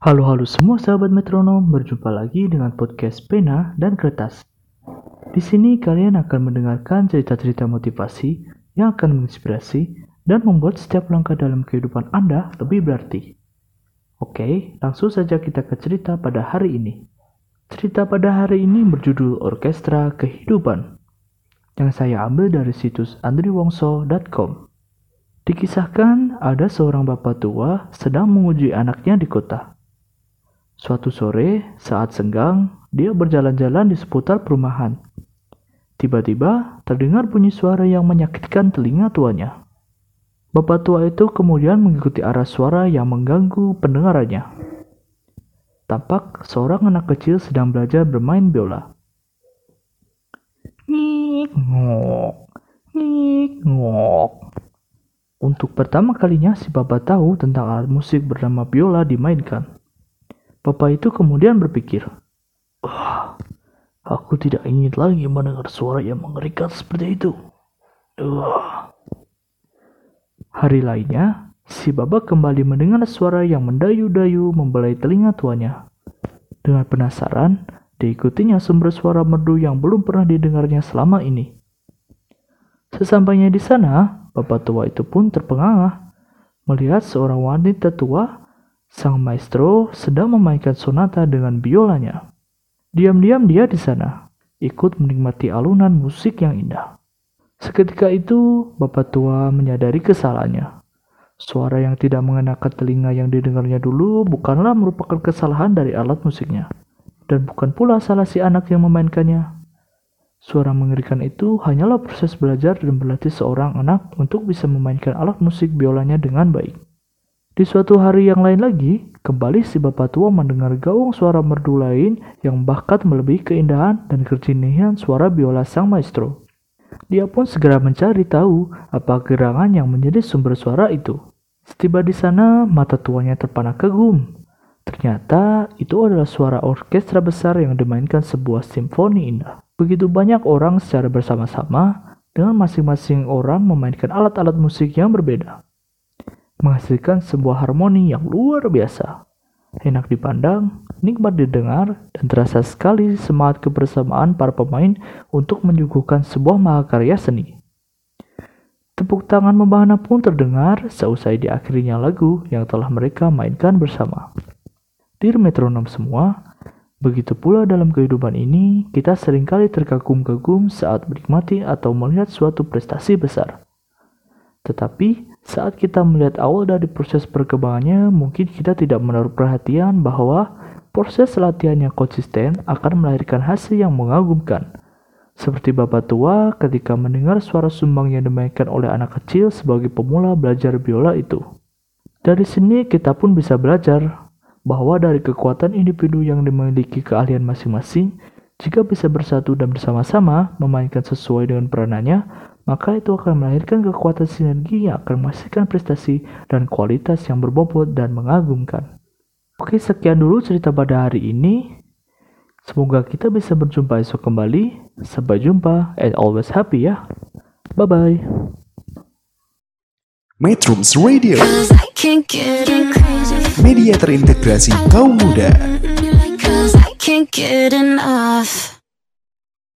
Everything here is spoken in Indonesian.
Halo-halo semua sahabat metronom, berjumpa lagi dengan podcast Pena dan Kertas. Di sini kalian akan mendengarkan cerita-cerita motivasi yang akan menginspirasi dan membuat setiap langkah dalam kehidupan Anda lebih berarti. Oke, langsung saja kita ke cerita pada hari ini. Cerita pada hari ini berjudul Orkestra Kehidupan yang saya ambil dari situs andriwongso.com. Dikisahkan ada seorang bapak tua sedang menguji anaknya di kota. Suatu sore, saat senggang, dia berjalan-jalan di seputar perumahan. Tiba-tiba, terdengar bunyi suara yang menyakitkan telinga tuanya. Bapak tua itu kemudian mengikuti arah suara yang mengganggu pendengarannya. Tampak seorang anak kecil sedang belajar bermain biola. Ngik ngok, ngik ngok. Untuk pertama kalinya si bapak tahu tentang alat musik bernama biola dimainkan. Bapak itu kemudian berpikir, Wah, aku tidak ingin lagi mendengar suara yang mengerikan seperti itu. Wah. Hari lainnya, si bapak kembali mendengar suara yang mendayu-dayu membelai telinga tuanya. Dengan penasaran, diikutinya sumber suara merdu yang belum pernah didengarnya selama ini. Sesampainya di sana, bapak tua itu pun terpengangah melihat seorang wanita tua Sang maestro sedang memainkan sonata dengan biolanya. Diam-diam dia di sana, ikut menikmati alunan musik yang indah. Seketika itu, bapak tua menyadari kesalahannya. Suara yang tidak mengenakan telinga yang didengarnya dulu bukanlah merupakan kesalahan dari alat musiknya, dan bukan pula salah si anak yang memainkannya. Suara mengerikan itu hanyalah proses belajar dan berlatih seorang anak untuk bisa memainkan alat musik biolanya dengan baik. Di suatu hari yang lain lagi, kembali si bapak tua mendengar gaung suara merdu lain yang bahkan melebihi keindahan dan kejernihan suara biola sang maestro. Dia pun segera mencari tahu apa gerangan yang menjadi sumber suara itu. Setiba di sana, mata tuanya terpana kagum. Ternyata itu adalah suara orkestra besar yang dimainkan sebuah simfoni indah. Begitu banyak orang secara bersama-sama dengan masing-masing orang memainkan alat-alat musik yang berbeda menghasilkan sebuah harmoni yang luar biasa. Enak dipandang, nikmat didengar, dan terasa sekali semangat kebersamaan para pemain untuk menyuguhkan sebuah mahakarya seni. Tepuk tangan membahana pun terdengar seusai diakhirinya lagu yang telah mereka mainkan bersama. Dir metronom semua, begitu pula dalam kehidupan ini, kita sering kali terkagum-kagum saat menikmati atau melihat suatu prestasi besar. Tetapi, saat kita melihat awal dari proses perkembangannya, mungkin kita tidak menaruh perhatian bahwa proses latihan yang konsisten akan melahirkan hasil yang mengagumkan. Seperti bapak tua ketika mendengar suara sumbang yang dimainkan oleh anak kecil sebagai pemula belajar biola itu. Dari sini kita pun bisa belajar bahwa dari kekuatan individu yang dimiliki keahlian masing-masing, jika bisa bersatu dan bersama-sama memainkan sesuai dengan peranannya, maka itu akan melahirkan kekuatan sinergi yang akan menghasilkan prestasi dan kualitas yang berbobot dan mengagumkan. Oke, sekian dulu cerita pada hari ini. Semoga kita bisa berjumpa esok kembali. Sampai jumpa and always happy ya. Bye-bye. Metrums Radio, media terintegrasi kaum muda. ain't good enough.